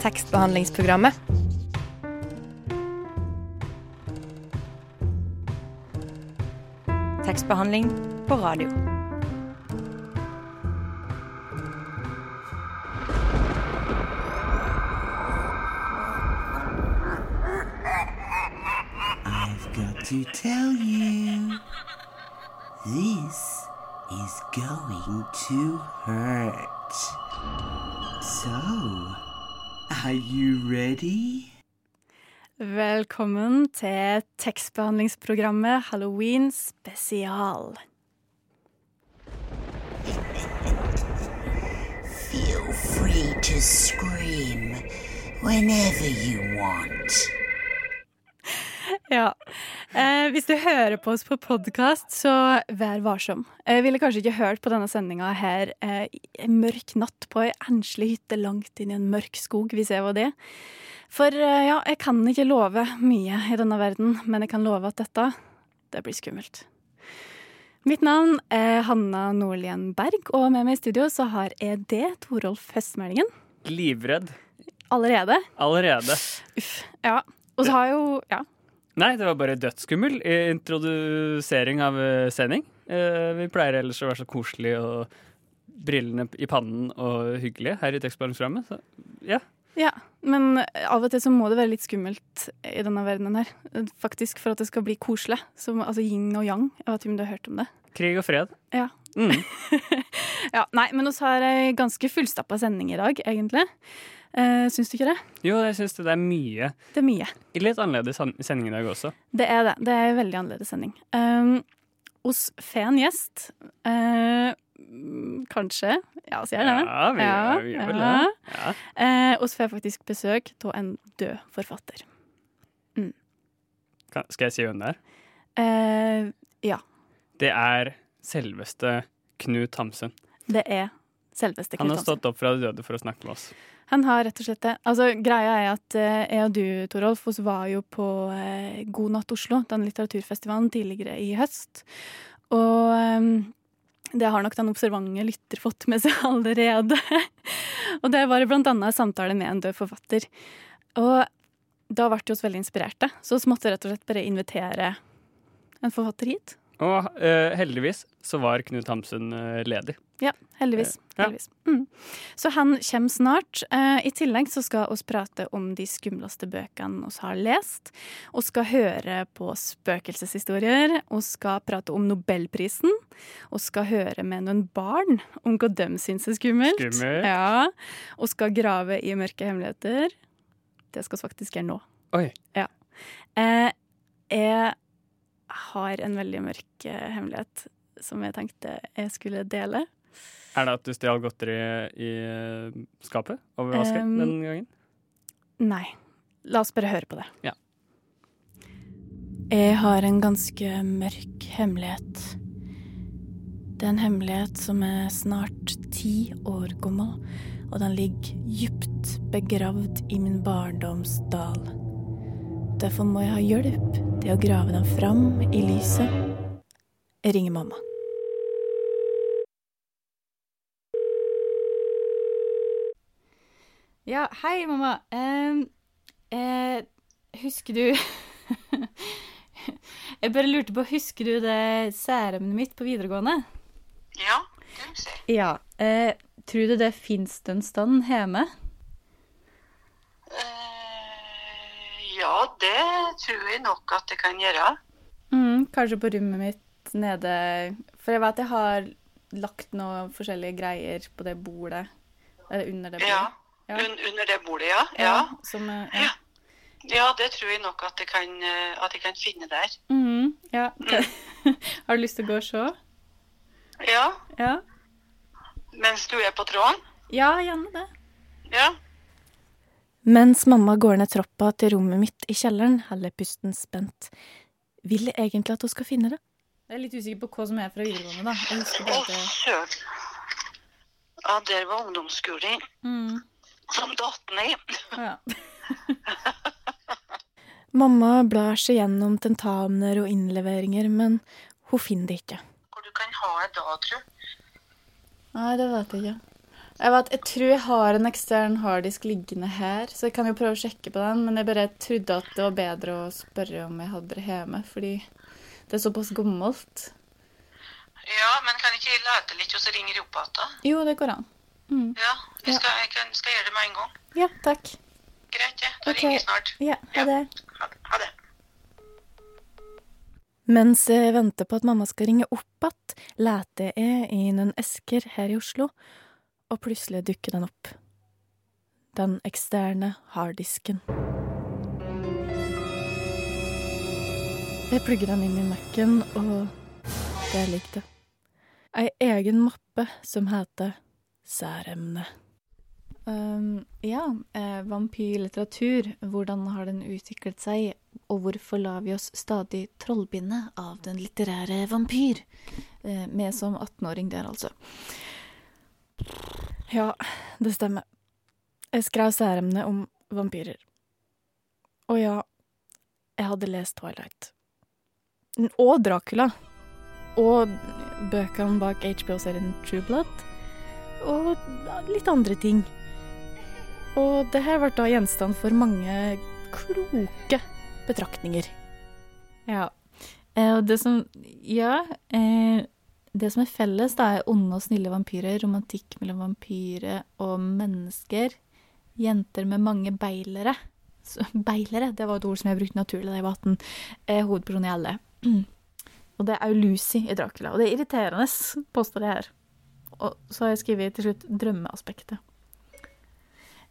tekstbehandlingsprogrammet. Tekstbehandling på radio. I've got to tell you, this is going to hurt. Are you ready? Velkommen til tekstbehandlingsprogrammet Halloween spesial. Feel free to scream whenever you want. Ja. Eh, hvis du hører på oss på podkast, så vær varsom. Jeg ville kanskje ikke hørt på denne sendinga her eh, en mørk natt på ei enslig hytte langt inn i en mørk skog, hvis jeg var det. For eh, ja, jeg kan ikke love mye i denne verden, men jeg kan love at dette, det blir skummelt. Mitt navn er Hanna Nordlien Berg, og med meg i studio så har jeg det, Torolf Høstmeldingen. Livredd. Allerede. Allerede. Uff. Ja. Og så har jo Ja. Nei, det var bare dødsskummel i introdusering av eh, sending. Eh, vi pleier ellers å være så koselige og brillene i pannen og hyggelige her i tekstbehandlingsprogrammet. Ja. Ja, men av og til så må det være litt skummelt i denne verdenen her. Faktisk for at det skal bli koselig. Som, altså yin og yang. Jeg vet ikke om du har hørt om det? Krig og fred. Ja. Mm. ja nei, men vi har ei ganske fullstappa sending i dag, egentlig. Eh, syns du ikke det? Jo, jeg syns det er mye. Det er mye. Litt annerledes sending i dag også. Det er det. Det er en veldig annerledes sending. Um, hos Fen gjest. Mm, kanskje. Ja, sier jeg det? Ja, vi, Ja, vi gjør vel ja. det. Ja. Eh, oss får faktisk besøk av en død forfatter. Kan, skal jeg si hvem det er? Uh, ja. Det er selveste Knut Hamsun. Det er selveste Han har stått opp fra de døde for å snakke med oss. Han har rett og slett det. Altså, greia er at eh, jeg og du, Torolf, oss var jo på eh, God natt Oslo, den litteraturfestivalen, tidligere i høst. Og eh, det har nok den observante lytter fått med seg allerede. og det var blant annet samtale med en død forfatter. Og da ble vi oss veldig inspirerte, så vi måtte rett og slett bare invitere en forfatter hit. Og uh, heldigvis så var Knut Hamsun uh, ledig. Ja, heldigvis. Ja. heldigvis. Mm. Så han kommer snart. Uh, I tillegg så skal vi prate om de skumleste bøkene vi har lest. Vi skal høre på spøkelseshistorier. Vi skal prate om Nobelprisen. Vi skal høre med noen barn om hva de syns er skummelt. Skummelt. Ja. Vi skal grave i mørke hemmeligheter. Det skal vi faktisk gjøre nå. Oi. Ja. jeg har en veldig mørk eh, hemmelighet som jeg tenkte jeg skulle dele. Er det at du stjal godteri i eh, skapet over vasken Um, den gangen? Nei. La oss bare høre på det. Ja. Jeg har en ganske mørk hemmelighet. Det er en hemmelighet som er snart ti år gammel, og den ligger dypt begravd i min barndoms dal. Derfor må jeg ha hjelp til å grave dem fram i lyset. Jeg ringer mamma. Ja, hei, mamma. Ehm, eh, husker du Jeg bare lurte på, husker du det særemnet mitt på videregående? Ja, det vil si. Ja. Eh, tror du det fins en stand hjemme? Eh, ja, det tror jeg nok at det kan gjøre. Mm, kanskje på rommet mitt nede For jeg vet jeg har lagt noen forskjellige greier på det bordet. Eller under det bordet. Ja. Ja. Un under det bordet, ja. Ja. Som, ja. ja, det tror jeg nok at jeg kan, eh, at jeg kan finne der. Mm, ja. har du lyst til å gå og se? Ja, Ja. mens du er på tråden. Ja, gjerne det. Ja. Mens mamma går ned troppa til rommet mitt i kjelleren, holder pusten spent. Vil jeg egentlig at hun skal finne det? Jeg er litt usikker på hva som er fra videregående, da. Jeg husker Å, søren. Ja, der var ungdomsskolen mm. som datt ned. ja. Mamma blar seg gjennom tentamener og innleveringer, men hun finner det ikke. Hvor du kan ha det da, du? Nei, det vet jeg ikke. Jeg vet, jeg tror jeg har en ekstern harddisk liggende her, så jeg kan jo prøve å sjekke på den. Men jeg bare trodde at det var bedre å spørre om jeg hadde det hjemme, fordi det er såpass gammelt. Ja, men kan ikke jeg lete litt, og så ringer jeg opp igjen? Jo, det går an. Mm. Ja, jeg Ja. skal, jeg kan, skal gjøre det med en gang. Ja, takk. Greit, det. Da okay. ringer jeg snart. Ja, ha det. Ha, ha det. Mens jeg venter på at mamma skal ringe opp igjen, leter jeg i noen esker her i Oslo, og plutselig dukker den opp. Den eksterne harddisken. Jeg plugger den inn i Mac-en, og Det er likt det. Ei egen mappe som heter Særemne. Um, ja, eh, vampyrlitteratur, hvordan har den utviklet seg, og hvorfor lar vi oss stadig trollbinde av den litterære vampyr? Eh, med som 18-åring der, altså. Ja, det stemmer. Jeg skrev særemne om vampyrer. Og ja, jeg hadde lest Twilight. Og Dracula. Og bøkene bak HBO-serien True Blood. Og litt andre ting. Og det her ble da gjenstand for mange kloke betraktninger. Ja. Eh, Og det som Ja. Eh, det som er felles, da, er onde og snille vampyrer, romantikk mellom vampyrer og mennesker, jenter med mange beilere. Så, beilere, det var et ord som jeg brukte naturlig da jeg var 18. Er hovedpersonen i alle. Og det er jo Lucy i Dracula. Og det er irriterende, påstår jeg her. Og så har jeg skrevet til slutt drømmeaspektet.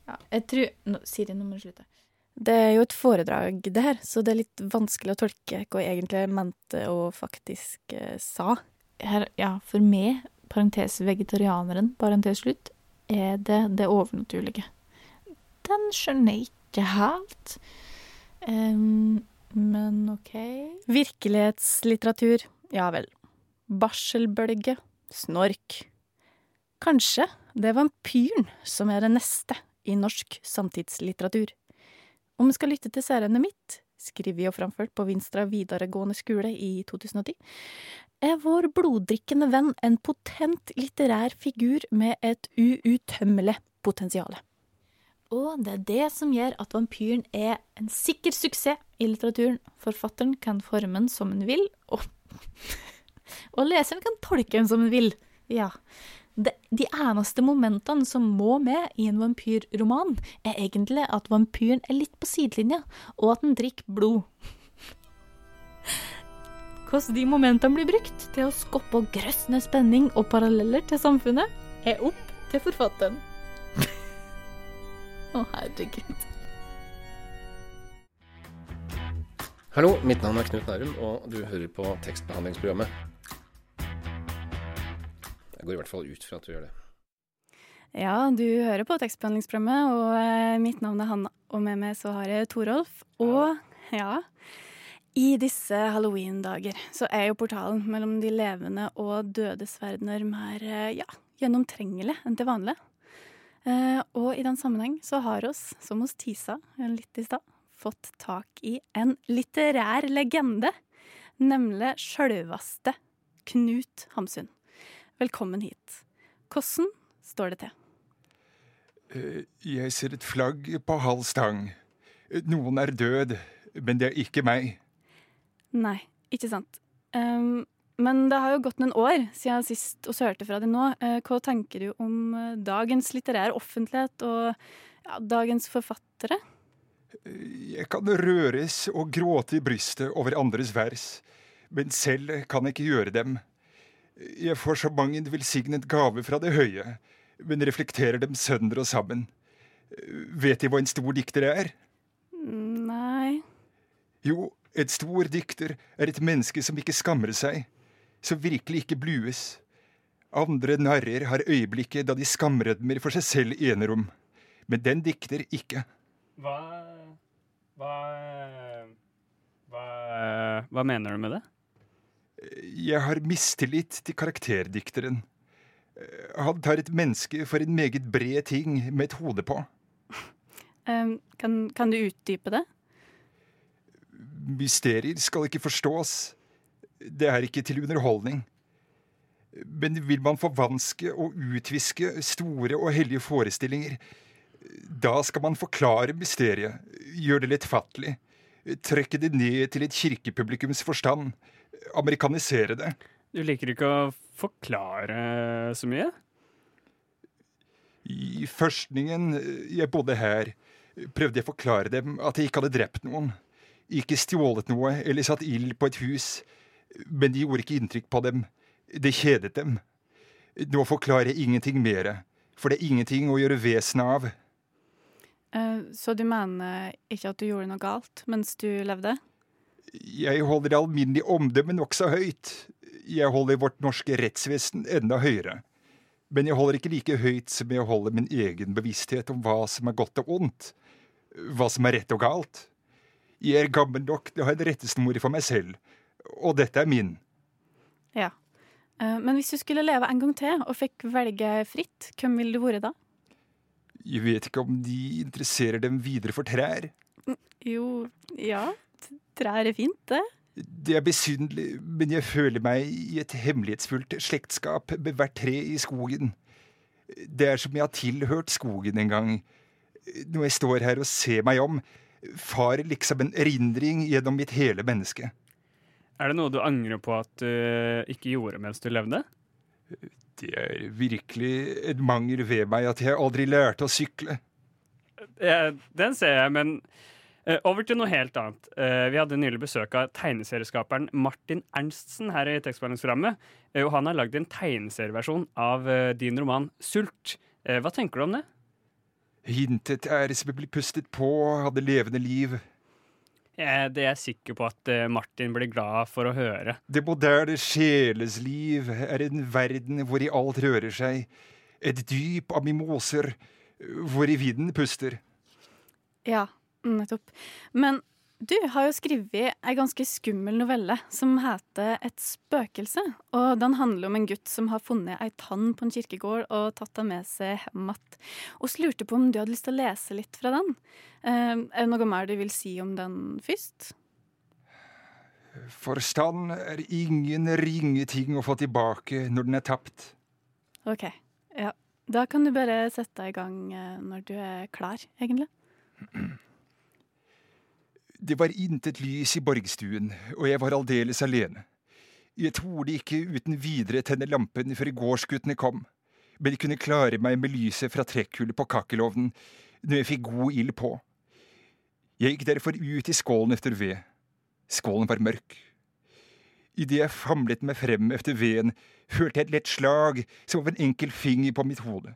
Ja, jeg tror no, Siri, nå må du slutte. Det er jo et foredrag, det her, så det er litt vanskelig å tolke hva jeg egentlig mente og faktisk eh, sa. Her, ja, for meg, parentes vegetarianeren, parentes slutt, er det det overnaturlige. Den skjønner jeg ikke helt. Um, men OK. Virkelighetslitteratur, ja vel. Barselbølge, snork. Kanskje det er vampyren som er det neste i norsk samtidslitteratur. Om vi skal lytte til seriene mitt, skrevet og framført på Vinstra videregående skole i 2010, er vår bloddrikkende venn en potent litterær figur med et uuttømmelig potensial. Og det er det som gjør at vampyren er en sikker suksess i litteraturen. Forfatteren kan forme den som en vil, og, og leseren kan tolke den som en vil. Ja. De, de eneste momentene som må med i en vampyrroman, er egentlig at vampyren er litt på sidelinja, og at den drikker blod. Hvordan de momentene blir brukt til å skoppe grøsne spenning og paralleller til samfunnet, er opp til forfatteren. Å, herregud. Hallo, mitt navn er Knut Nærum, og du hører på tekstbehandlingsprogrammet. Jeg går i hvert fall ut fra at du gjør det. Ja, du hører på tekstbehandlingsprogrammet, og eh, mitt navn er Hanna. Og med meg så har jeg Torolf. Og ja, i disse halloween-dager så er jo portalen mellom de levende og dødes verdener mer eh, ja, gjennomtrengelig enn til vanlig. Eh, og i den sammenheng så har oss, som hos Tisa litt i stad, fått tak i en litterær legende. Nemlig sjølveste Knut Hamsun. Velkommen hit. Hvordan står det til? Eh, Jeg ser et flagg på halv stang. Eh, Noen er død, men det er ikke meg. Nei, ikke sant. Um, men det har jo gått noen år siden sist vi hørte fra deg nå. Eh, hva tenker du om dagens litterære offentlighet og ja, dagens forfattere? Jeg kan røres og gråte i brystet over andres vers, men selv kan jeg ikke gjøre dem. Jeg får så mange en velsignet gave fra det høye, men reflekterer dem sønder og sammen. Vet De hva en stor dikter er? Nei Jo, et stor dikter er et menneske som ikke skammer seg, som virkelig ikke blues. Andre narrer har øyeblikket da de skamrødmer for seg selv i enerom, men den dikter ikke. Hva Hva Hva, hva mener du med det? Jeg har mistillit til karakterdikteren. Han tar et menneske for en meget bred ting med et hode på. Ehm, kan, kan du utdype det? Mysterier skal ikke forstås. Det er ikke til underholdning. Men vil man forvanske og utviske store og hellige forestillinger, da skal man forklare mysteriet, gjøre det lettfattelig, trekke det ned til et kirkepublikums forstand, amerikanisere det. Du liker ikke å forklare så mye? I førstningen jeg bodde her, prøvde jeg å forklare dem at jeg ikke hadde drept noen, ikke stjålet noe eller satt ild på et hus, men det gjorde ikke inntrykk på dem. Det kjedet dem. Nå forklarer jeg ingenting mere, for det er ingenting å gjøre vesen av. Eh, Så du mener ikke at du gjorde noe galt mens du levde? Jeg holder det alminnelige omdømmet nokså høyt. Jeg holder vårt norske rettsvesen enda høyere. Men jeg holder ikke like høyt som jeg holder min egen bevissthet om hva som er godt og ondt. Hva som er rett og galt. Jeg er gammel nok til å ha en rettesnor for meg selv, og dette er min. Ja. Eh, Men hvis du skulle leve en gang til og fikk velge fritt, hvem ville du vært da? Jeg vet ikke om de interesserer dem videre for trær. Jo, ja. Trær er fint, det. Det er besynderlig, men jeg føler meg i et hemmelighetsfullt slektskap med hvert tre i skogen. Det er som jeg har tilhørt skogen en gang. Når jeg står her og ser meg om, farer liksom en erindring gjennom mitt hele menneske. Er det noe du angrer på at du ikke gjorde mens du levde? Det er virkelig en mangel ved meg at jeg aldri lærte å sykle. Ja, Den ser jeg, men eh, over til noe helt annet. Eh, vi hadde nylig besøk av tegneserieskaperen Martin Ernstsen her i tekstbehandlingsprogrammet. eh, og han har lagd en tegneserieversjon av eh, din roman 'Sult'. Eh, hva tenker du om det? Hintet æres bli pustet på, hadde levende liv. Eh, det er jeg sikker på at eh, Martin blir glad for å høre. Det moderne sjelesliv er en verden hvor i alt rører seg. Et dyp av mimoser, hvor i vinden puster. Ja, nettopp. Men du har jo skrevet ei ganske skummel novelle som heter Et spøkelse. Og den handler om en gutt som har funnet ei tann på en kirkegård og tatt den med seg hjem igjen. Og så lurte på om du hadde lyst til å lese litt fra den. Eh, er det noe mer du vil si om den først? Forstand er ingen ringe ting å få tilbake når den er tapt. OK. Ja. Da kan du bare sette i gang eh, når du er klar, egentlig. Det var intet lys i borgstuen, og jeg var aldeles alene. Jeg torde ikke uten videre tenne lampen før gårdsguttene kom, men jeg kunne klare meg med lyset fra trekkhullet på kakkelovnen når jeg fikk god ild på. Jeg gikk derfor ut i skålen etter ved. Skålen var mørk. Idet jeg famlet meg frem efter veden, hørte jeg et lett slag som av en enkel finger på mitt hode.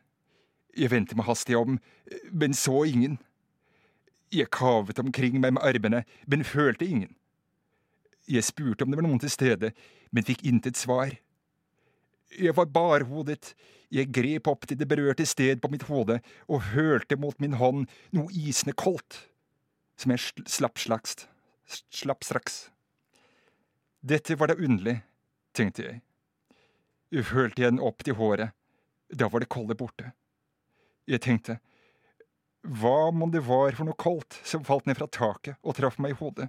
Jeg vendte meg hastig om, men så ingen. Jeg kavet omkring meg med armene, men følte ingen. Jeg spurte om det var noen til stede, men fikk intet svar. Jeg var barhodet, jeg grep opp til det berørte sted på mitt hode og hølte mot min hånd noe isende koldt, som jeg slapp slaks, slapp straks. Dette var da underlig, tenkte jeg. Jeg den opp til håret, da var det kolde borte. Jeg tenkte, hva mon det var for noe koldt som falt ned fra taket og traff meg i hodet?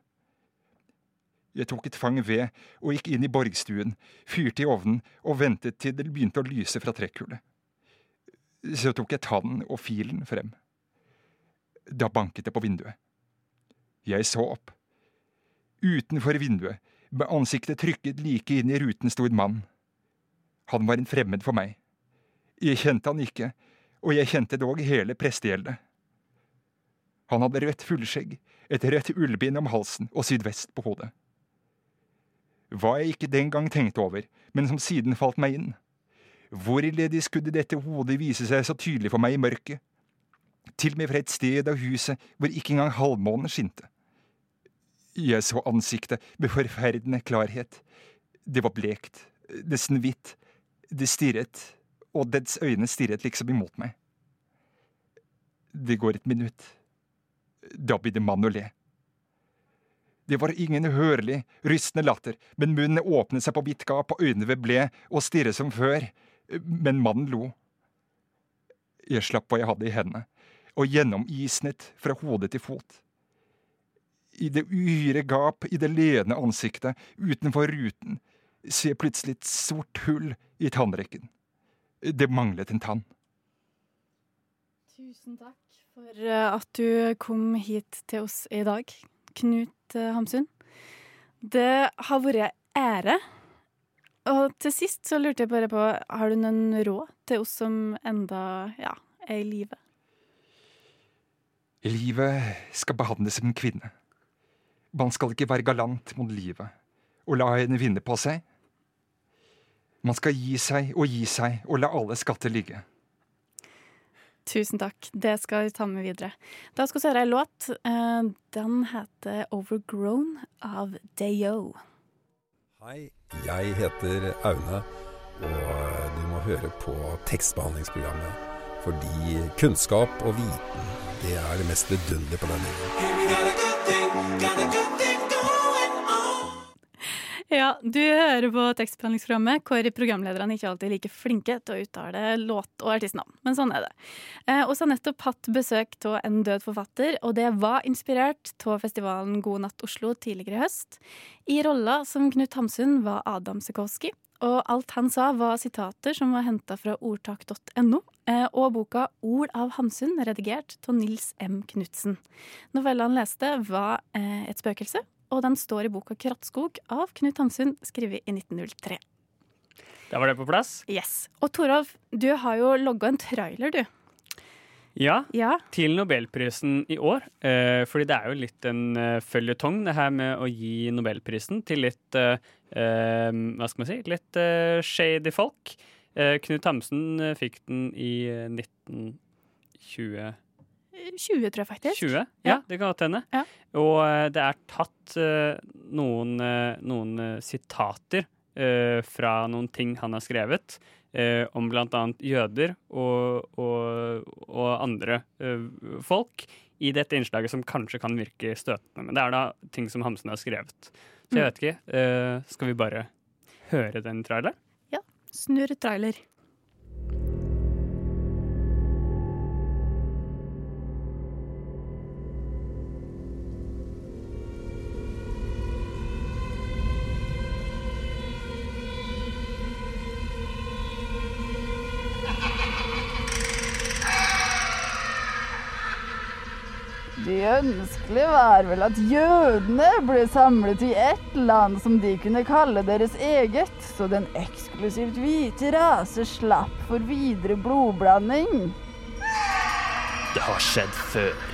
Jeg tok et fang ved og gikk inn i borgstuen, fyrte i ovnen og ventet til det begynte å lyse fra trekkhullet. Så tok jeg tannen og filen frem. Da banket det på vinduet. Jeg så opp. Utenfor vinduet, med ansiktet trykket like inn i ruten, sto en mann. Han var en fremmed for meg. Jeg kjente han ikke, og jeg kjente dog hele prestegjeldet. Han hadde rødt fullskjegg, et rødt ullbind om halsen og sydvest på hodet. Hva jeg ikke den gang tenkte over, men som siden falt meg inn. Hvorledes skulle dette hodet vise seg så tydelig for meg i mørket? Til og med fra et sted av huset hvor ikke engang halvmånen skinte. Jeg så ansiktet med forferdende klarhet. Det var blekt, nesten hvitt. Det stirret, og dets øyne stirret liksom imot meg. Det går et minutt. Da begynner mannen å le. Det var ingen hørlig, rystende latter, men munnen åpnet seg på vidt gap, og øynene ble og stirret som før. Men mannen lo. Jeg slapp hva jeg hadde i hendene, og gjennomisnet fra hode til fot. I det uhyre gap i det ledende ansiktet utenfor ruten ser plutselig et sort hull i tannrekken. Det manglet en tann. Tusen takk for eh, at du kom hit til oss i dag, Knut eh, Hamsun. Det har vært ære. Og til sist så lurte jeg bare på, har du noen råd til oss som enda ja, er i live? Livet skal behandles som en kvinne. Man skal ikke være galant mot livet og la henne vinne på seg. Man skal gi seg og gi seg og la alle skatter ligge. Tusen takk. Det skal vi ta med videre. Da skal vi høre ei låt. Eh, Den heter 'Overgrown' av Dayo. Hei, jeg heter Aune, og du må høre på tekstbehandlingsprogrammet. Fordi kunnskap og viten, det er det mest vidunderlige på denne jorden. Ja, du hører på tekstbehandlingsprogrammet hvor programlederne ikke alltid er like flinke til å uttale låt og artistnavn, men sånn er det. Eh, så har nettopp hatt besøk av en død forfatter, og det var inspirert av festivalen God natt Oslo tidligere i høst. I rolla som Knut Hamsun var Adam Sikowski og alt han sa var sitater som var henta fra ordtak.no, eh, og boka Ord av Hamsun, redigert av Nils M. Knutsen. Novella han leste, var eh, Et spøkelse, og den står i boka Krattskog av Knut Hamsun, skrevet i 1903. Da var det på plass. Yes. Og Torolf, du har jo logga en trailer, du. Ja, Ja. til Nobelprisen i år. Eh, fordi det er jo litt en uh, føljetong, det her med å gi Nobelprisen til litt eh, eh, Hva skal man si? Litt eh, shady folk. Eh, Knut Hamsun eh, fikk den i eh, 1920. 20, tror jeg faktisk. 20? Ja, Ja. det kan godt hende. Ja. Og eh, det er tatt eh, noen, eh, noen sitater fra noen ting han har skrevet, eh, om blant annet jøder og, og, og andre eh, folk, i dette innslaget som kanskje kan virke støtende. Men det er da ting som Hamsun har skrevet. Så jeg Mm. vet ikke. eh, skal vi bare høre den traileren? Snurr trailer. Det ønskelige var vel at jødene ble samlet i ett land som de kunne kalle deres eget, så den eksklusivt hvite rase slapp for videre blodblanding. Det har skjedd før.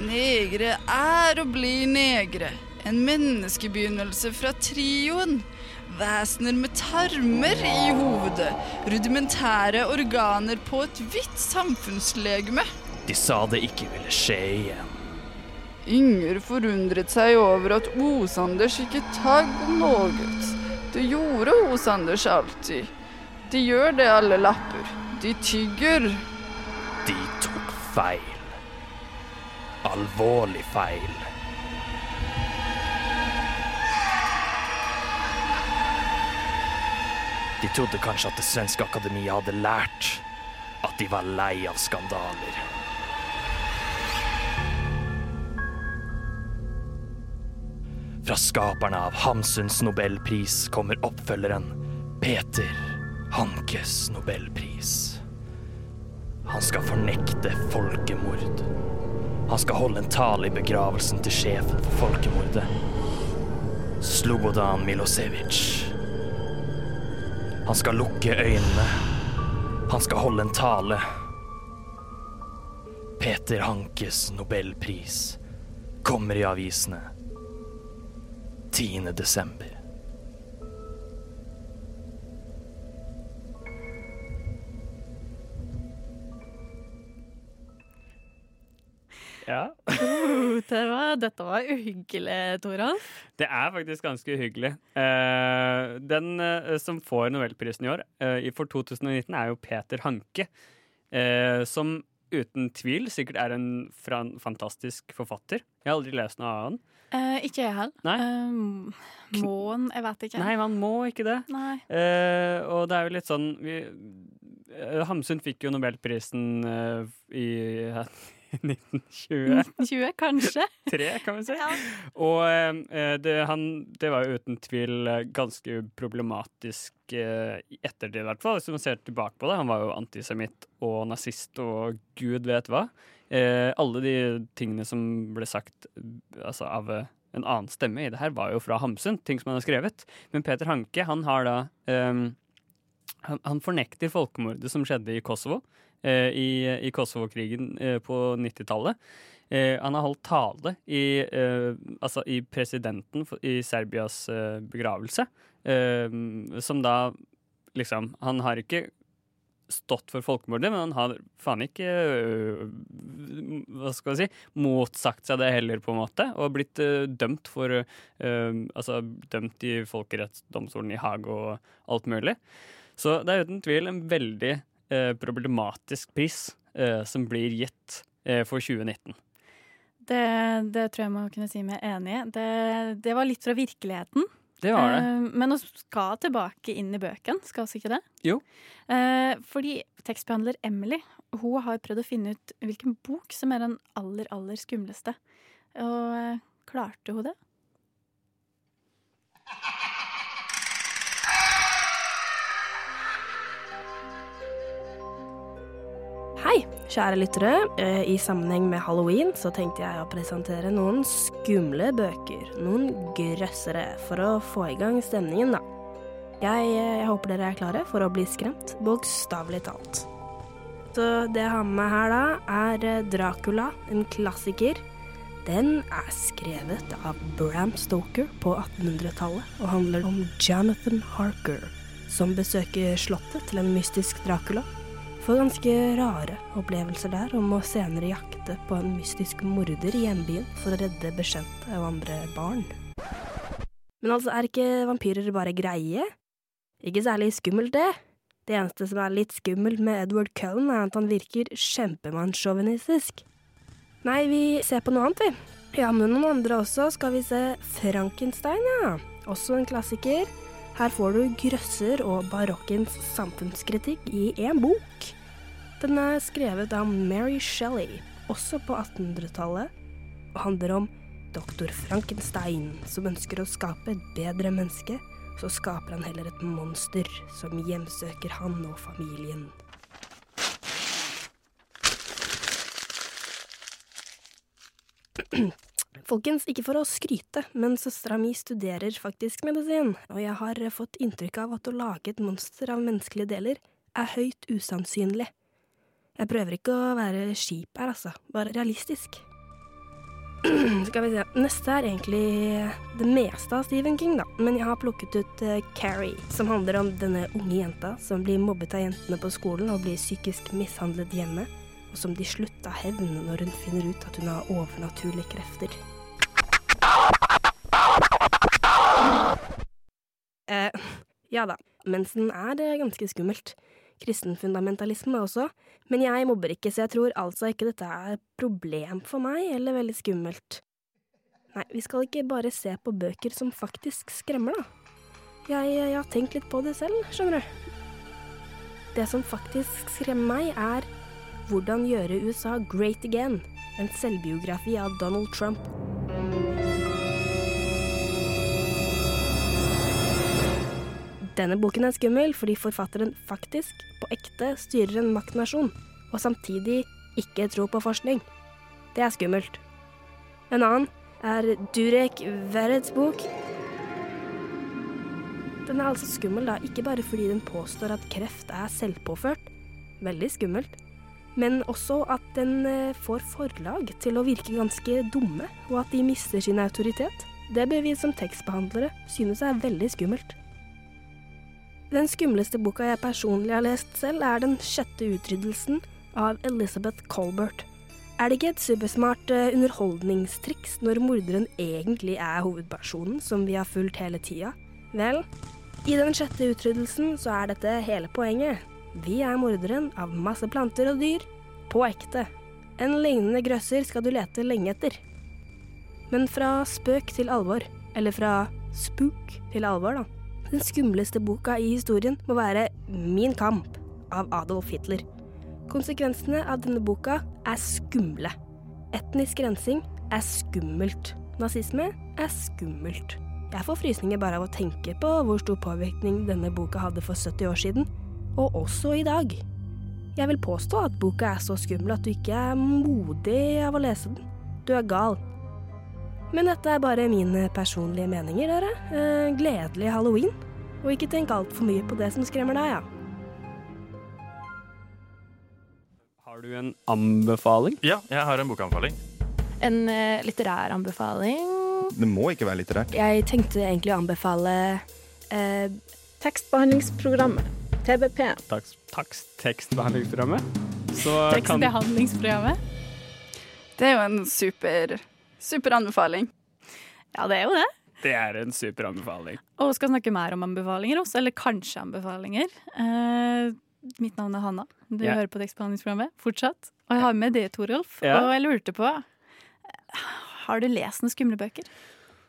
Negre er og blir negre. En menneskebegynnelse fra trioen. Vesener med tarmer i hovedet. Rudimentære organer på et hvitt samfunnslegeme. De sa det ikke ville skje igjen. Inger forundret seg over at Osanders ikke tagg noe. Det gjorde Osanders alltid. De gjør det, alle lapper. De tygger. De tok feil. Alvorlig feil. De trodde kanskje at Det svenske akademiet hadde lært at de var lei av skandaler. Fra skaperne av Hamsuns nobelpris kommer oppfølgeren Peter Hankes nobelpris. Han skal fornekte folkemord. Han skal holde en tale i begravelsen til sjefen for folkemordet. Slobodan Milosevic. Han skal lukke øynene. Han skal holde en tale. Peter Hankes nobelpris kommer i avisene 10. desember. Ja. Uh, det var, dette var uhyggelig, Toralf. Det er faktisk ganske uhyggelig. Eh, den eh, som får Nobelprisen i år, eh, for 2019, er jo Peter Hanke. eh, som uten tvil sikkert er en fantastisk forfatter. Jeg har aldri lest noe av han. Eh, ikke jeg heller. Nei. Må-en? jeg vet ikke. Nei, man må ikke det. Nei. Eh, og det er jo litt sånn vi, eh, Hamsun fikk jo Nobelprisen eh, i, 1920. 1920, kanskje? Tre, kan vi si. Og eh, det, han, det var jo uten tvil eh, ganske problematisk eh, i ettertid, i hvert fall. Hvis man ser tilbake på det. Han var jo antisemitt og nazist og gud vet hva. Eh, alle de tingene som ble sagt altså, av en annen stemme i det her, var jo fra Hamsun, ting som han har skrevet. Men Peter Hanke, han har da eh, han, han fornekter folkemordet som skjedde i Kosovo. Eh, I, i Kosovo-krigen eh, på 90-tallet. Eh, han har holdt tale i, altså i presidenten i Serbias begravelse, som da liksom Han har ikke stått for folkemordet, men han har faen ikke øh, Hva skal jeg si motsagt seg det heller, på en måte, og blitt øh, dømt for øh, Altså dømt i folkerettsdomstolen i Haag og alt mulig. Så det er uten tvil en veldig problematisk pris øh, som blir gitt øh, for 2019. Det, det tror jeg må kunne si meg enig i. Det, det var litt fra virkeligheten. Det var det. Eh, men vi skal tilbake inn i bøkene, skal vi ikke det? Jo. Eh, fordi tekstbehandler Emily hun har prøvd å finne ut hvilken bok som er den aller, aller skumleste. Og eh, klarte hun det? Hei, kjære lyttere. Eh, I sammenheng med halloween så tenkte jeg å presentere noen skumle bøker. Noen grøssere, for å få i gang stemningen, da. Jeg, eh, jeg håper dere er klare for å bli skremt, bokstavelig talt. Så det jeg har med meg her, da, er eh, Dracula, en klassiker. Den er skrevet av Bram Stoker på 1800-tallet og handler om Jonathan Harker, som besøker slottet til en mystisk Dracula får ganske rare opplevelser der, og må senere jakte på en mystisk morder i hjembyen for å redde bekjente og andre barn. Men altså, er ikke vampyrer bare greie? Ikke særlig skummelt, det. Det eneste som er litt skummelt med Edward Cullen, er at han virker kjempemannssjåvinistisk. Nei, vi ser på noe annet, vi. Ja, men noen andre også skal vi se Frankenstein, ja. Også en klassiker. Her får du grøsser og barokkens samfunnskritikk i én bok. Den er skrevet av Mary Shelley, også på 1800-tallet, og handler om doktor Frankenstein som ønsker å skape et bedre menneske. Så skaper han heller et monster som hjemsøker han og familien. Folkens, ikke for å skryte, men søstera mi studerer faktisk medisin, og jeg har fått inntrykk av at å lage et monster av menneskelige deler er høyt usannsynlig. Jeg prøver ikke å være kjip her, altså, bare realistisk. Skal vi se, neste er egentlig det meste av Stephen King, da, men jeg har plukket ut uh, Carrie, som handler om denne unge jenta som blir mobbet av jentene på skolen og blir psykisk mishandlet hjemme, og som de slutta hevne hevn når hun finner ut at hun har overnaturlige krefter. Eh, ja da, mensen er det ganske skummelt. Kristenfundamentalisme også, men jeg mobber ikke, så jeg tror altså ikke dette er et problem for meg, eller veldig skummelt. Nei, vi skal ikke bare se på bøker som faktisk skremmer, da. Jeg, jeg har tenkt litt på det selv, skjønner du. Det som faktisk skremmer meg, er Hvordan gjøre USA great again, en selvbiografi av Donald Trump. Denne boken er skummel fordi forfatteren faktisk, på ekte, styrer en maktnasjon, og samtidig ikke tror på forskning. Det er skummelt. En annen er Durek Verrets bok. Den er altså skummel da, ikke bare fordi den påstår at kreft er selvpåført, veldig skummelt, men også at den eh, får forlag til å virke ganske dumme, og at de mister sin autoritet. Det bør vi som tekstbehandlere synes er veldig skummelt. Den skumleste boka jeg personlig har lest selv, er Den sjette utryddelsen av Elizabeth Colbert. Er det ikke et supersmart uh, underholdningstriks når morderen egentlig er hovedpersonen som vi har fulgt hele tida? Vel, i Den sjette utryddelsen så er dette hele poenget. Vi er morderen av masse planter og dyr. På ekte. En lignende grøsser skal du lete lenge etter. Men fra spøk til alvor. Eller fra spook til alvor, da. Den skumleste boka i historien må være Min kamp av Adolf Hitler. Konsekvensene av denne boka er skumle. Etnisk rensing er skummelt. Nazisme er skummelt. Jeg får frysninger bare av å tenke på hvor stor påvirkning denne boka hadde for 70 år siden, og også i dag. Jeg vil påstå at boka er så skummel at du ikke er modig av å lese den. Du er gal. Men dette er bare mine personlige meninger, dere. Eh, gledelig halloween. Og ikke tenk altfor mye på det som skremmer deg, ja. Har du en anbefaling? Ja, jeg har en bokanbefaling. En eh, litterær anbefaling. Det må ikke være litterært. Jeg tenkte egentlig å anbefale eh, Tekstbehandlingsprogrammet. TBP. Takst, takst, tekstbehandlingsprogrammet. Så kan Tekstbehandlingsprogrammet. Det er jo en super, super anbefaling. Ja, det er jo det. Det er en super anbefaling. Og skal snakke mer om anbefalinger også, eller kanskje anbefalinger. Eh, mitt navn er Hanna. Du yeah. hører på tekstbehandlingsprogrammet fortsatt. Og jeg har med det, Torolf. Yeah. Og jeg lurte på Har du lest noen skumle bøker?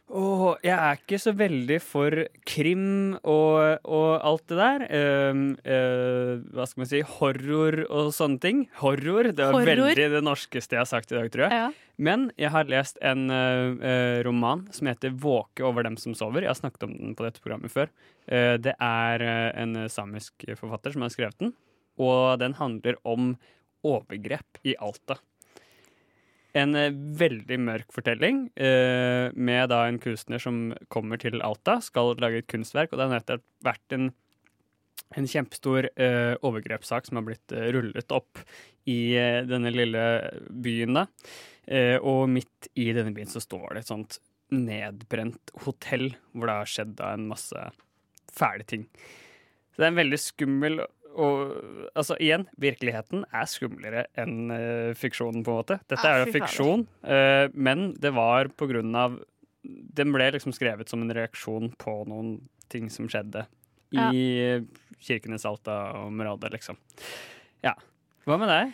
Åh, jeg er ikke så veldig for krim og, og alt det der. Uh, uh, hva skal man si? Horror og sånne ting. Horror. Det er Horror. veldig det norskeste jeg har sagt i dag, tror jeg. Ja. Men jeg har lest en eh, roman som heter 'Våke over dem som sover'. Jeg har snakket om den på dette programmet før. Det er en samisk forfatter som har skrevet den, og den handler om overgrep i Alta. En eh, veldig mørk fortelling eh, med da en kunstner som kommer til Alta, skal lage et kunstverk, og det har nettopp vært en, en kjempestor eh, overgrepssak som har blitt eh, rullet opp i eh, denne lille byen, da. Eh, og midt i denne byen så står det et sånt nedbrent hotell hvor det har skjedd da en masse fæle ting. Så det er en veldig skummel og altså igjen, virkeligheten er skumlere enn uh, fiksjonen, på en måte. Dette Ah, er jo fiksjon, uh, men det var på grunn av Den ble liksom skrevet som en reaksjon på noen ting som skjedde i Ja. eh, Kirkenes Alta-området, liksom. Ja. Hva med deg?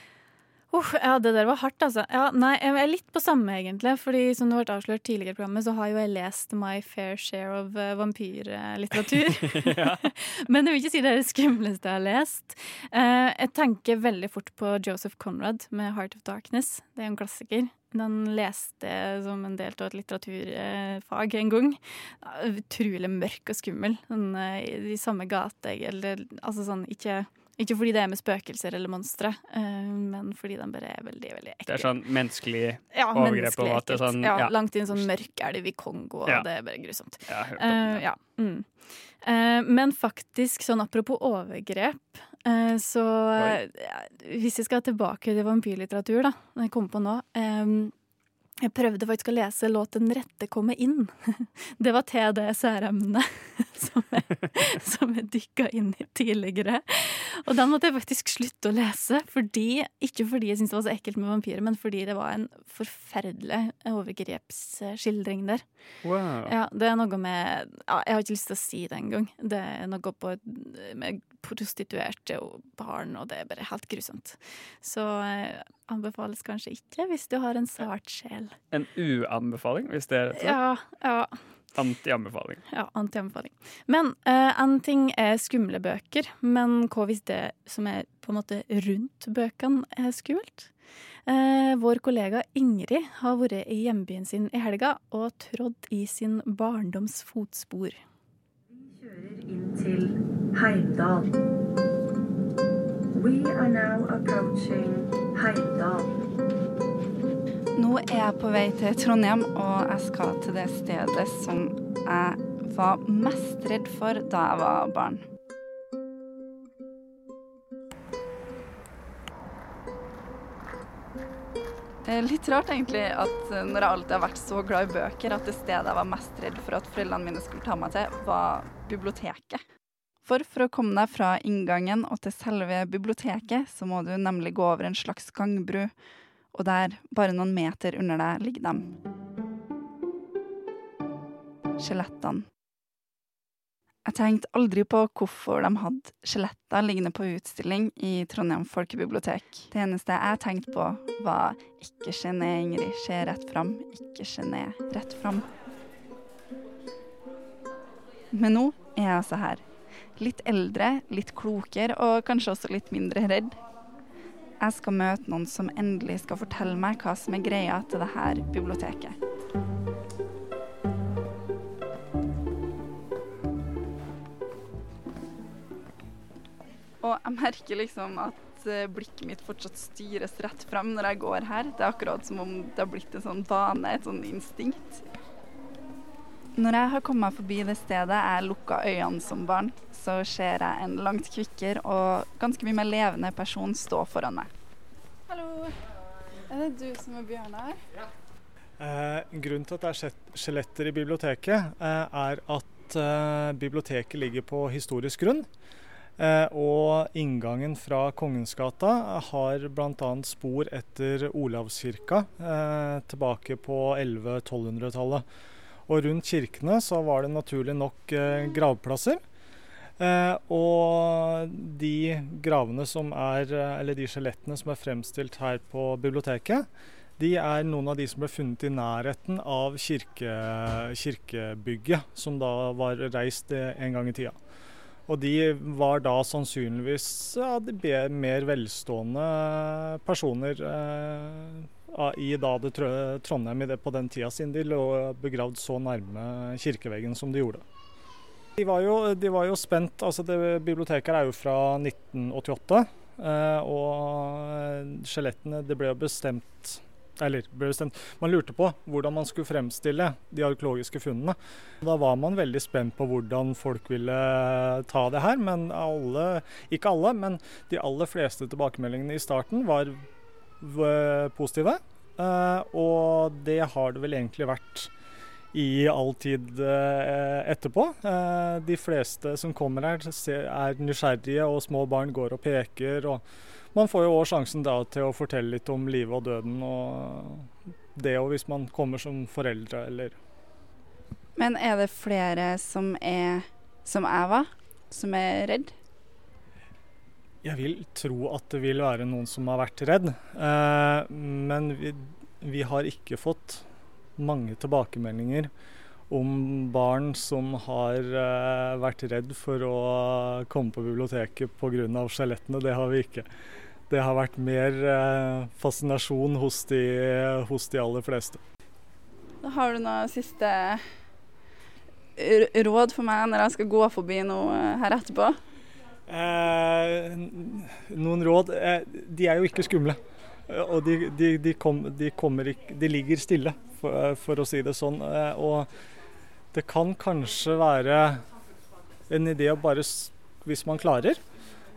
Uff, ja, det der var hardt, altså. Ja, nei, jeg er litt på samme, egentlig. Fordi som det ble avslørt tidligere i programmet, så har jo jeg lest My Fair Share of uh, vampyrlitteratur. Men jeg vil ikke si det er det skumleste jeg har lest. Uh, jeg tenker veldig fort på Joseph Conrad med 'Heart of Darkness'. Det er en klassiker. Den leste som en del av et litteraturfag en gang. Utrolig mørk og skummel. Sånn, I i samme gate, eller altså sånn ikke ikke fordi det er med spøkelser eller monstre, eh, men fordi de bare er veldig veldig ekle. Det er sånn menneskelig ja, overgrep. menneskelig ekkelt. Sånn, ja, ja. Langt inn sånn mørk elv i Kongo, og Ja. det er bare grusomt. Ja. Mm. uh, men faktisk, sånn apropos overgrep, uh, så Hvis jeg skal tilbake til vampyrlitteratur, da, når jeg kommer på nå eh, Jeg prøvde faktisk å lese låten 'Rette komme inn'. Det var TDSR-emnet som jeg, som jeg dykka inn i tidligere. Og den måtte jeg faktisk slutte å lese, fordi, ikke fordi jeg syntes det var så ekkelt med vampyrer, men fordi det var en forferdelig overgrepsskildring der. Wow. Ja, det er noe med ja, Jeg har ikke lyst til å si det engang. Det er noe på, med prostituerte og barn, og det er bare helt grusomt. Så eh, anbefales kanskje ikke hvis du har en sart sjel. En uanbefaling, hvis det er rett? Ja, ja. Anti-anbefaling. Ja, anti-anbefaling. Men eh, en ting er skumle bøker, men hva hvis det som er på en måte rundt bøkene, er skummelt? Uh, vår kollega Ingrid har vært i hjembyen sin i helga og trådd i sin barndoms fotspor. inn til Heimdal. We are now approaching Heimdal. Nå er jeg på vei til Trondheim, og jeg skal til det stedet som jeg var mest redd for da jeg var barn. Det er litt rart egentlig at når jeg alltid har vært så glad i bøker, at det stedet jeg var mest redd for at foreldrene mine skulle ta meg til, var biblioteket. For for å komme deg fra inngangen og til selve biblioteket, så må du nemlig gå over en slags gangbru, og der, bare noen meter under deg, ligger dem. Skjelettene. Jeg tenkte aldri på hvorfor de hadde skjeletter liggende på utstilling i Trondheim folkebibliotek. Det eneste jeg tenkte på, var ikke ned, Ingrid, se rett fram, ikke ned, rett fram. Men nå er jeg altså her. Litt eldre, litt klokere og kanskje også litt mindre redd. Jeg skal møte noen som endelig skal fortelle meg hva som er greia til det her biblioteket. Og jeg merker liksom at eh, blikket mitt fortsatt styres rett frem når jeg går her. Det er akkurat som om det har blitt en sånn vane, et sånn instinkt. Når jeg har kommet forbi det stedet jeg lukka øynene som barn, så ser jeg en langt kvikkere og ganske mye mer levende person stå foran meg. Hallo. Er det du som er Bjørnar? Eh, grunnen til at det er skjeletter i biblioteket, eh, er at eh, biblioteket ligger på historisk grunn. Eh, og inngangen fra Kongensgata har bl.a. spor etter Olavskirka eh, tilbake på 1100-1200-tallet. Og rundt kirkene så var det naturlig nok eh, gravplasser. Eh, og de gravene som er, eh, eller de skjelettene som er fremstilt her på biblioteket, de er noen av de som ble funnet i nærheten av kirke, kirkebygget, som da var reist en gang i tida. Og de var da sannsynligvis ja, mer velstående personer eh, i da det Trondheim i det, på den tida, siden de lå begravd så nærme kirkeveggen som de gjorde. De var jo, de var jo spent, altså det Biblioteket er jo fra 1988. eh, og skjelettene Det ble jo bestemt eller ble bestemt, Man lurte på hvordan man skulle fremstille de arkeologiske funnene. Da var man veldig spent på hvordan folk ville ta det her. Men alle, ikke alle, men de aller fleste tilbakemeldingene i starten var positive. Eh, og det har det vel egentlig vært i all tid eh, etterpå. Eh, de fleste som kommer her, er nysgjerrige, og små barn går og peker. og Man får jo òg sjansen da til å fortelle litt om livet og døden, og det òg hvis man kommer som foreldre eller Men er det flere som er som jeg som er redd? Jeg vil tro at det vil være noen som har vært redd, eh, men vi, vi har ikke fått mange tilbakemeldinger om barn som har eh, vært redd for å komme på biblioteket pga. skjelettene. Det har vi ikke. Det har vært mer eh, fascinasjon hos de, hos de aller fleste. Har du noe siste råd for meg når jeg skal gå forbi noe her etterpå? Eh, noen råd eh, De er jo ikke skumle. Eh, Og de, de, de, kom, de, kommer ikke, de ligger stille, for, for å si det sånn. Eh, og det kan kanskje være en idé å bare, hvis man klarer,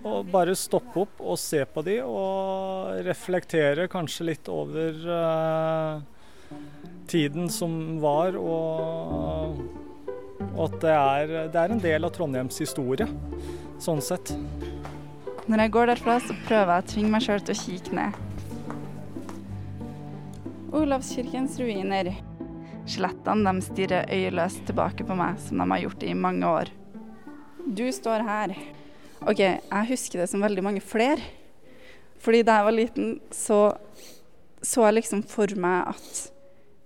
å bare stoppe opp og se på de og reflektere kanskje litt over eh, tiden som var, og, og at det er, det er en del av Trondheims historie sånn sett. Når jeg går derfra, så prøver jeg å tvinge meg sjøl til å kikke ned. Olavskirkens ruiner. Skjelettene de stirrer øyeløst tilbake på meg, som de har gjort i mange år. Du står her. OK, jeg husker det som veldig mange flere. Fordi da jeg var liten, så så jeg liksom for meg at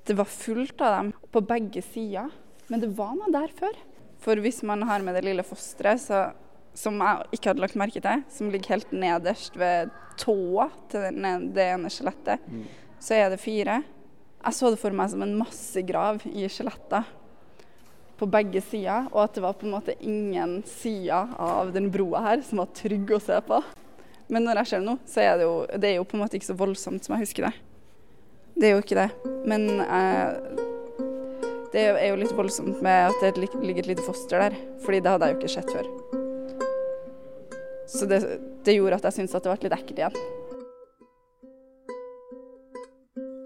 det var fullt av dem på begge sider. Men det var noe der før. For hvis man har med det lille fosteret, så som jeg ikke hadde lagt merke til, som ligger helt nederst ved tåa til det ene skjelettet, så er det fire. Jeg så det for meg som en massegrav i skjeletter på begge sider, og at det var på en måte ingen sider av den broa her som var trygg å se på. Men når jeg ser det nå, så er det jo, det er jo på en måte ikke så voldsomt som jeg husker det. Det er jo ikke det. Men eh, det er jo litt voldsomt med at det ligger et lite foster der, fordi det hadde jeg jo ikke sett før. Så det, det gjorde at jeg syntes at det ble litt ekkelt igjen.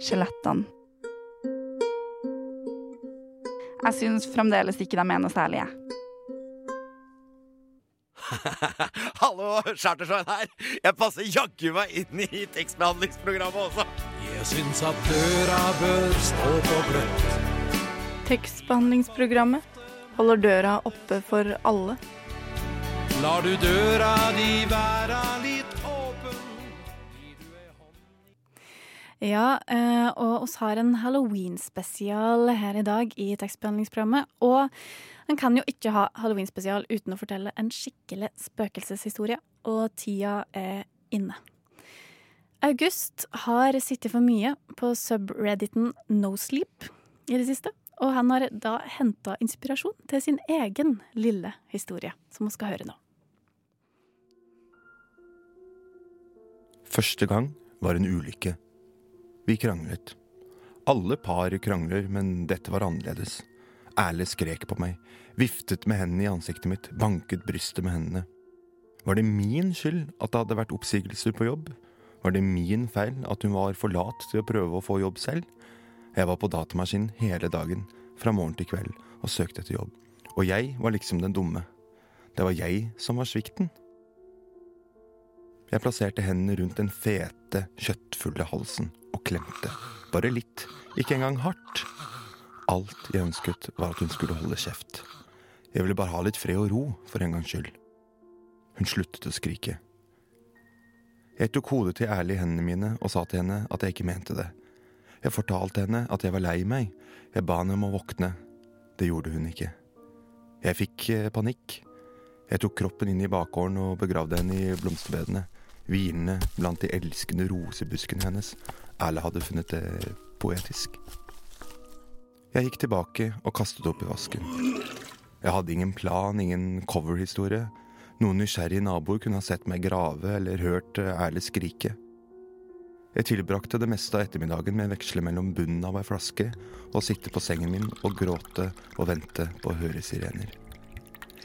Skjelettene. Jeg syns fremdeles ikke de er noe særlig, jeg. Hallo, Chartersveien her. Jeg passer jaggu meg inn i tekstbehandlingsprogrammet også. Jeg syns at døra bør stå på gløtt. Tekstbehandlingsprogrammet holder døra oppe for alle. Lar du døra di være litt åpen? Ja, eh, og oss har en halloween-spesial her i dag i tekstbehandlingsprogrammet. Og en kan jo ikke ha halloween-spesial uten å fortelle en skikkelig spøkelseshistorie, og tida er inne. August har sittet for mye på subredditen Nosleep i det siste. Og han har da henta inspirasjon til sin egen lille historie, som vi skal høre nå. Første gang var en ulykke. Vi kranglet. Alle par krangler, men dette var annerledes. Erle skrek på meg, viftet med hendene i ansiktet mitt, banket brystet med hendene. Var det min skyld at det hadde vært oppsigelser på jobb? Var det min feil at hun var for lat til å prøve å få jobb selv? Jeg var på datamaskinen hele dagen, fra morgen til kveld, og søkte etter jobb. Og jeg var liksom den dumme. Det var jeg som var svikten. Jeg plasserte hendene rundt den fete, kjøttfulle halsen og klemte. Bare litt, ikke engang hardt. Alt jeg ønsket, var at hun skulle holde kjeft. Jeg ville bare ha litt fred og ro, for en gangs skyld. Hun sluttet å skrike. Jeg tok hodet til ærlig i hendene mine og sa til henne at jeg ikke mente det. Jeg fortalte henne at jeg var lei meg. Jeg ba henne om å våkne. Det gjorde hun ikke. Jeg fikk eh, panikk. Jeg tok kroppen inn i bakgården og begravde henne i blomsterbedene, hvilende blant de elskende rosebuskene hennes. Erle hadde funnet det poetisk. Jeg gikk tilbake og kastet opp i vasken. Jeg hadde ingen plan, ingen coverhistorie. Noen nysgjerrige naboer kunne ha sett meg grave eller hørt eh, Erle skrike. Jeg tilbrakte det meste av ettermiddagen med å veksle mellom bunnen av ei flaske og sitte på sengen min og gråte og vente på å høre sirener.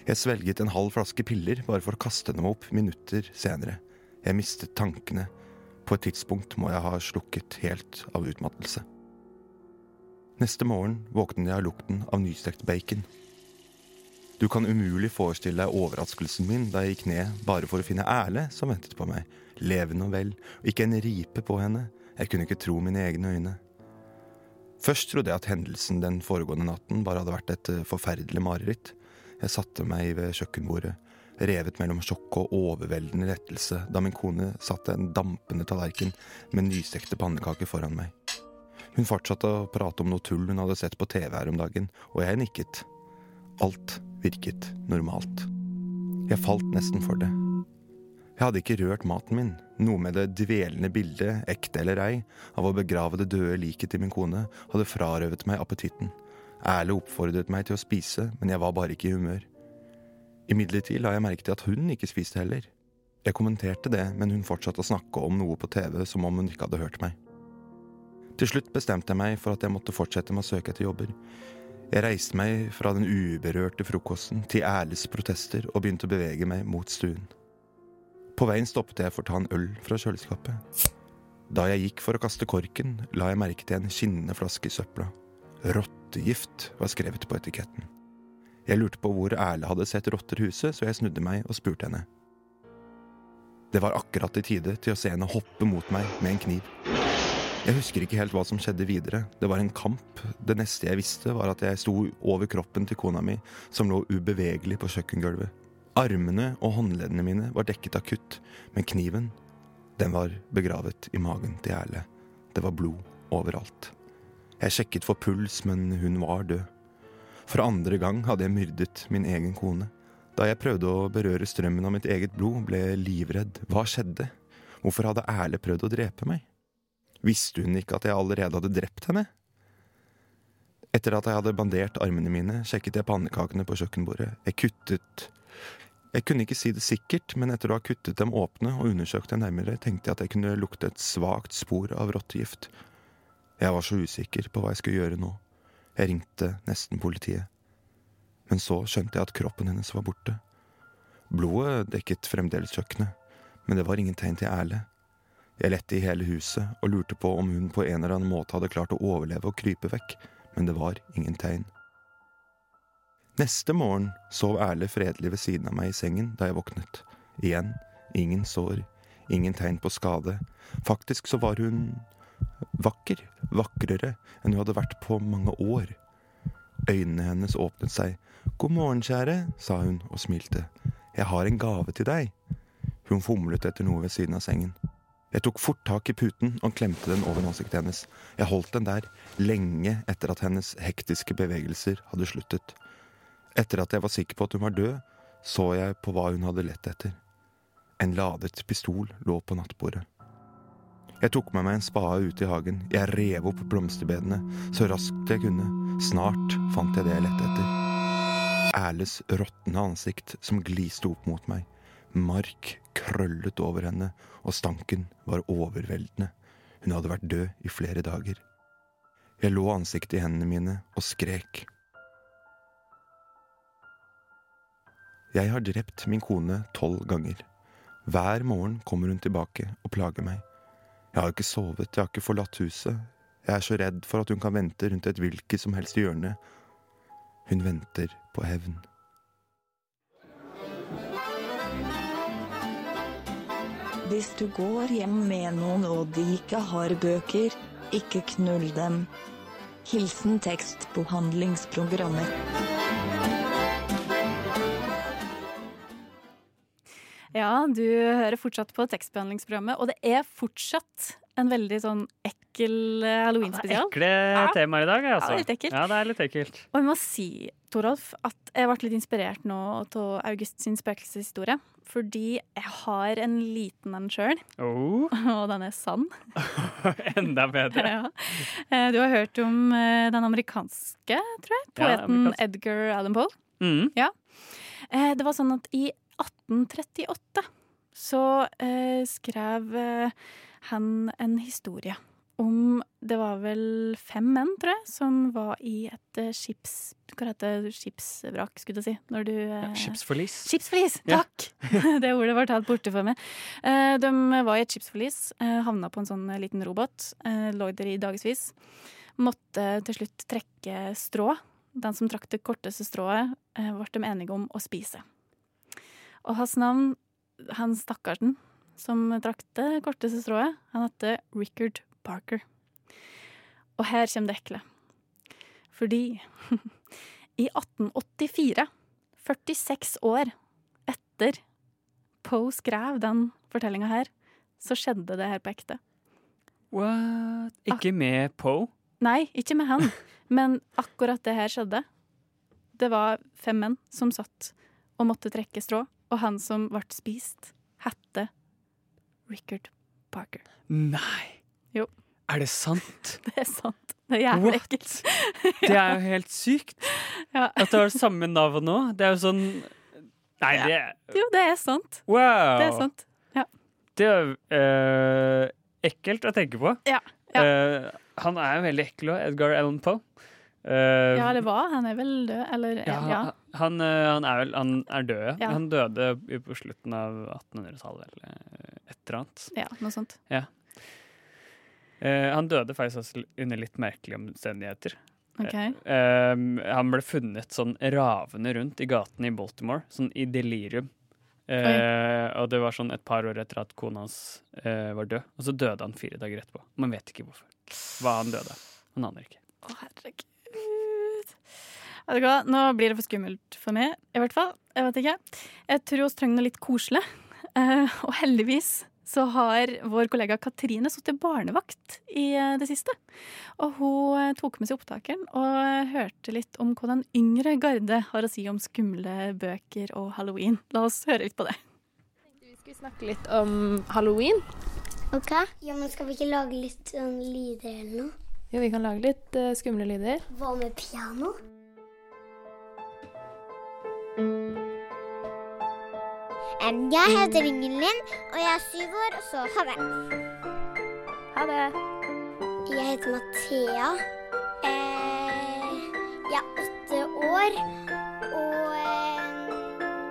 Jeg svelget en halv flaske piller bare for å kaste dem opp minutter senere. Jeg mistet tankene. På et tidspunkt må jeg ha slukket helt av utmattelse. Neste morgen våknet jeg av lukten av nystekt bacon. Du kan umulig forestille deg overraskelsen min da jeg gikk ned bare for å finne Erle som ventet på meg, levende og vel, og ikke en ripe på henne. Jeg kunne ikke tro mine egne øyne. Først trodde jeg at hendelsen den foregående natten bare hadde vært et eh, forferdelig mareritt. Jeg satte meg ved kjøkkenbordet, revet mellom sjokk og overveldende lettelse da min kone satte en dampende tallerken med nystekte pannekaker foran meg. Hun fortsatte å prate om noe tull hun hadde sett på TV her om dagen, og jeg nikket. Alt virket normalt. Jeg falt nesten for det. Jeg hadde ikke rørt maten min, noe med det dvelende bildet, ekte eller ei, av å begrave det døde liket til min kone, hadde frarøvet meg appetitten. Erle oppfordret meg til å spise, men jeg var bare ikke i humør. Imidlertid la jeg merke til at hun ikke spiste heller. Jeg kommenterte det, men hun fortsatte å snakke om noe på TV som om hun ikke hadde hørt meg. Til slutt bestemte jeg meg for at jeg måtte fortsette med å søke etter jobber. Jeg reiste meg fra den uberørte frokosten til Erles protester og begynte å bevege meg mot stuen. På veien stoppet jeg for å ta en øl fra kjøleskapet. Da jeg gikk for å kaste korken, la jeg merke til en skinnende flaske i søpla. Rottegift var skrevet på etiketten. Jeg lurte på hvor Erle hadde sett rotter huset, så jeg snudde meg og spurte henne. Det var akkurat i tide til å se henne hoppe mot meg med en kniv. Jeg husker ikke helt hva som skjedde videre. Det var en kamp. Det neste jeg visste, var at jeg sto over kroppen til kona mi, som lå ubevegelig på kjøkkengulvet. Armene og håndleddene mine var dekket av kutt, men kniven, den var begravet i magen til Erle. Det var blod overalt. Jeg sjekket for puls, men hun var død. For andre gang hadde jeg myrdet min egen kone. Da jeg prøvde å berøre strømmen av mitt eget blod, ble jeg livredd. Hva skjedde? Hvorfor hadde Erle prøvd å drepe meg? Visste hun ikke at jeg allerede hadde drept henne? Etter at jeg hadde bandert armene mine, sjekket jeg pannekakene på kjøkkenbordet. Jeg kuttet Jeg kunne ikke si det sikkert, men etter å ha kuttet dem åpne og undersøkt dem nærmere, tenkte jeg at jeg kunne lukte et svakt spor av rottegift. Jeg var så usikker på hva jeg skulle gjøre nå. Jeg ringte nesten politiet. Men så skjønte jeg at kroppen hennes var borte. Blodet dekket fremdeles kjøkkenet, men det var ingen tegn til Erle. Jeg lette i hele huset og lurte på om hun på en eller annen måte hadde klart å overleve og krype vekk, men det var ingen tegn. Neste morgen sov Erle fredelig ved siden av meg i sengen da jeg våknet. Igjen ingen sår, ingen tegn på skade. Faktisk så var hun vakker, vakrere enn hun hadde vært på mange år. Øynene hennes åpnet seg. God morgen, kjære, sa hun og smilte. Jeg har en gave til deg. Hun fomlet etter noe ved siden av sengen. Jeg tok fort tak i puten og klemte den over ansiktet hennes. Jeg holdt den der, lenge etter at hennes hektiske bevegelser hadde sluttet. Etter at jeg var sikker på at hun var død, så jeg på hva hun hadde lett etter. En ladet pistol lå på nattbordet. Jeg tok med meg en spade ut i hagen. Jeg rev opp blomsterbedene så raskt jeg kunne. Snart fant jeg det jeg lette etter. Erles råtne ansikt som gliste opp mot meg. Mark krøllet over henne, og stanken var overveldende. Hun hadde vært død i flere dager. Jeg lå ansiktet i hendene mine og skrek. Jeg har drept min kone tolv ganger. Hver morgen kommer hun tilbake og plager meg. Jeg har ikke sovet, jeg har ikke forlatt huset. Jeg er så redd for at hun kan vente rundt et hvilket som helst hjørne. Hun venter på hevn. Hvis du går hjem med noen og de ikke har bøker, ikke knull dem. Hilsen tekstbehandlingsprogrammet. Ja, du hører fortsatt på tekstbehandlingsprogrammet, og det er fortsatt en veldig sånn ekkel eh, halloween-spesial. Ekle temaer i dag, altså. Ja, litt ekkelt. Ja, det er litt ekkelt. Og jeg må si, Torolf, at jeg ble litt inspirert nå av August sin spøkelseshistorie. Fordi jeg har en liten en sjøl, Oh, og den er sann. enda bedre. Ja. Eh, Du har hørt om eh, den amerikanske, tror jeg, poeten. Edgar Allan Poe. Mm. Ja. Det var sånn at i 1838 så eh, skrev eh, han en historie om Det var vel fem menn, tror jeg, som var i et eh, skips... Hva heter det? Skipsvrak, skulle jeg si. Når du eh, Skipsforlis. Skipsforlis, Ja. takk! det ordet var tatt borte for meg. Eh, De var i et skipsforlis, eh, havna på en sånn liten robot, eh, lå der i dagevis. Måtte til slutt trekke strå. Den som trakk det korteste strået, eh, ble de enige om å spise. Og hans navn, han stakkarsen som trakk det korteste strået, han heter Rickard Parker. Og her kommer det ekle. Fordi i 1884, 46 år etter Poe skrev den fortellinga her, så skjedde det her på ekte. What? Ikke med Poe? Nei, ikke med han, men akkurat det her skjedde. Det var fem menn som satt og måtte trekke strå, og han som ble spist, hette Rickard Parker. Nei! Jo. Er det sant? Det er sant. Det er jævlig What? ekkelt. Det er jo helt sykt. Ja. At det har samme navn nå. Det er jo sånn Nei, det Jo, det er sant. Wow! Det er sant. Ja. Det er eh, ekkelt å tenke på. Ja, ja. Eh, han er jo veldig ekkel òg, Edgar Allan Poe. Eh, Ja, eller hva? Han er vel død, eller ja, ja. Han, eh, han er vel Han er død, ja. Han døde på slutten av 1800-tallet, eller eh, et eller annet. Ja, noe sånt. Ja. Uh, han døde faktisk også under litt merkelige omstendigheter. Okay. Uh, han ble funnet sånn ravende rundt i gatene i Baltimore, sånn i delirium. Uh, og det var sånn et par år etter at kona hans uh, var død. Og så døde han fire dager etterpå. Man vet ikke hvorfor. Hva han døde av. Man aner ikke. Å, herregud. Vet du hva, nå blir det for skummelt for meg, i hvert fall. Jeg vet ikke. Jeg tror vi trenger noe litt koselig. Eh, og heldigvis så har vår kollega Katrine sittet barnevakt i eh, det siste. Og hun tok med seg opptakeren og hørte litt om hva den yngre garde har å si om skumle bøker og halloween. La oss høre litt på det. Vi skulle snakke litt om halloween. Ok. Ja, men Skal vi ikke lage litt sånn lyder eller noe? Jo, vi kan lage litt uh, skumle lyder. Hva med piano? Jeg heter Ingelin, og jeg er syv år, og så ha det. Ha det. Jeg heter Mathea. Eh, jeg er åtte år, og eh,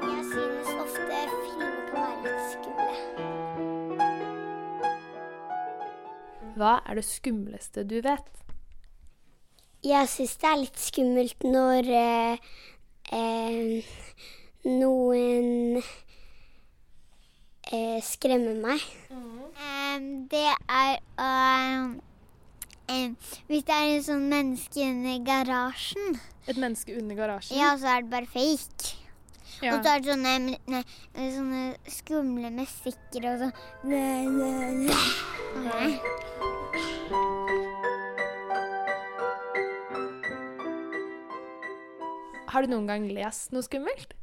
jeg synes ofte filmer kan være litt skumle. Hva er det skumleste du vet? Jeg syns det er litt skummelt når eh, eh, noen eh, skremmer meg. det er Hvis det er en sånn menneske under garasjen. Et menneske under garasjen? Ja, så er det bare fake. Ja. Og så er det sånne, nei, sånne skumle musikker og sånn. Har du noen gang lest noe skummelt?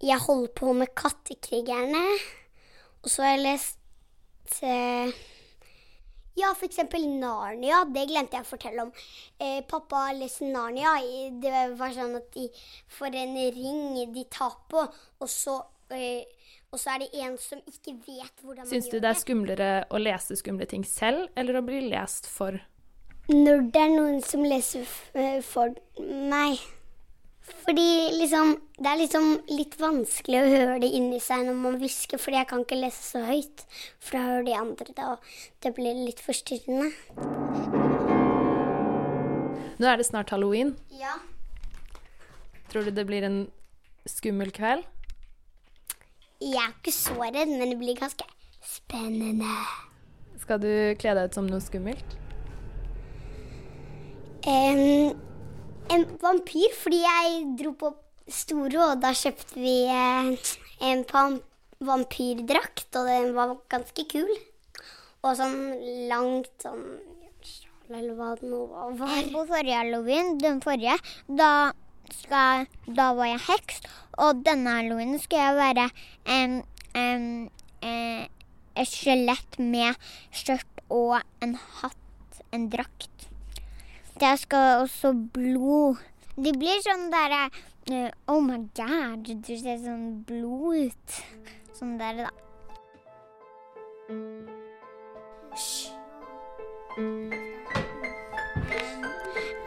Jeg holder på med Kattekrigerne. Og så har jeg lest lest eh, Ja, eksempel Narnia. Det glemte jeg å fortelle om. Eh, pappa leste Narnia. Det var sånn at de får en ring de tar på, og så, eh, og så er det en som ikke vet hvordan man Syns du det er skumlere å lese skumle ting selv, eller å bli lest for? Når det er noen som leser eh, for meg. Fordi liksom Det er liksom litt vanskelig å høre det inni seg når man hvisker, fordi jeg kan ikke lese så høyt. For da hører de andre det, og det blir litt forstyrrende. Nå er det snart halloween. Ja. Tror du det blir en skummel kveld? Jeg er ikke så redd, men det blir ganske spennende. Skal du kle deg ut som noe skummelt? Em, en vampyr, fordi jeg dro på Storo, og da kjøpte vi eh, en vampyrdrakt, og den var ganske kul. Og sånn langt sånn sjal eller hva det nå var. På forrige halloween, den forrige, da, skal, da var jeg heks. Og denne halloween skal jeg være en em, eh, et skjelett med skjørt og en hatt, en drakt. Det skal også blod. Det blir sånn derre eh, Oh my god, du ser sånn blod ut. Sånn der, da.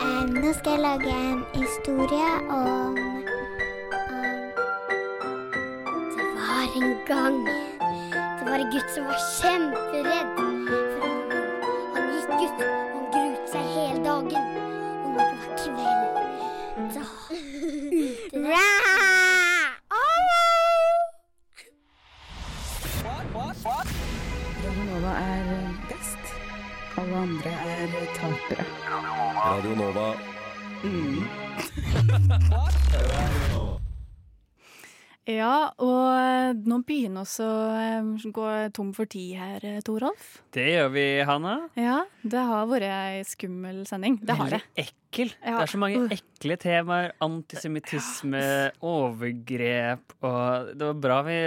Eh, nå skal jeg lage en historie om, om Det var en gang Det var en gutt som var kjemperedd. For han, han gikk ut, han gruet seg hele dagen. Kveld, da ute der Radio Nova er best. Alle andre er tapere. Radio Nova. Ja, og nå begynner vi å gå tom for tid her, eh, Torolf. Det gjør vi, Hanna. Ja, det har vært ei skummel sending. Det har det. Ekkel. Ja. Det er så mange ekle temaer. Antisemittisme, overgrep og Det var bra vi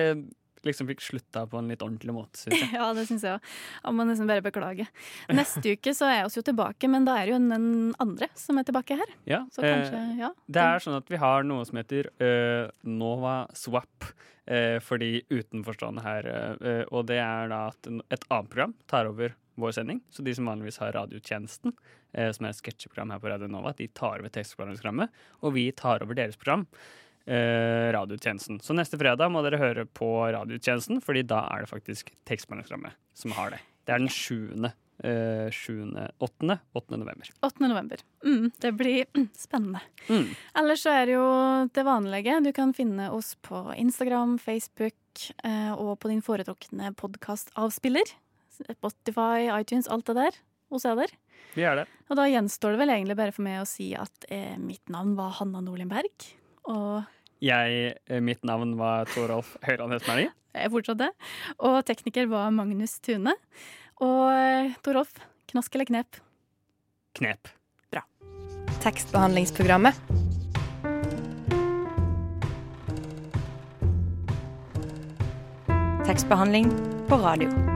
liksom fikk slutta på en litt ordentlig måte, syns jeg. Ja, det syns jeg òg. Jeg må nesten bare beklage. Neste uke så er vi jo tilbake, men da er det jo den andre som er tilbake her. Ja, Så kanskje, eh, ja. Det er sånn at vi har noe som heter uh, Nova Swap Uh, for de utenforstående her. Uh, og det er da at et annet program tar over vår sending. Så de som vanligvis har radiotjenesten, som er et sketsjeprogram her på Radio Nova, de tar over tekstprogrammet, og vi tar over deres program. Eh, radiotjenesten. Så neste fredag må dere høre på radiotjenesten, fordi da er det faktisk tekstbehandlingsprogrammet som har det. Det er den sjuende. eh, sjuende åttende, åttende november. 8. november. Mm, det blir mm, spennende. Mm. Ellers så er det jo det vanlige. Du kan finne oss på Instagram, Facebook eh, og på din foretrukne podkastavspiller. Spotify, iTunes, alt det der. Hos er der. Vi er det. Og da gjenstår det vel egentlig bare for meg å si at eh, mitt navn var Hanna Nordlien Berg. Og Jeg, eh, mitt navn var Torolf Høyland Høstmæli. jeg fortsatte. Og tekniker var Magnus Tune. Og eh, Torolf, knask eller knep? Knep. Bra. Tekstbehandlingsprogrammet. Tekstbehandling på radio.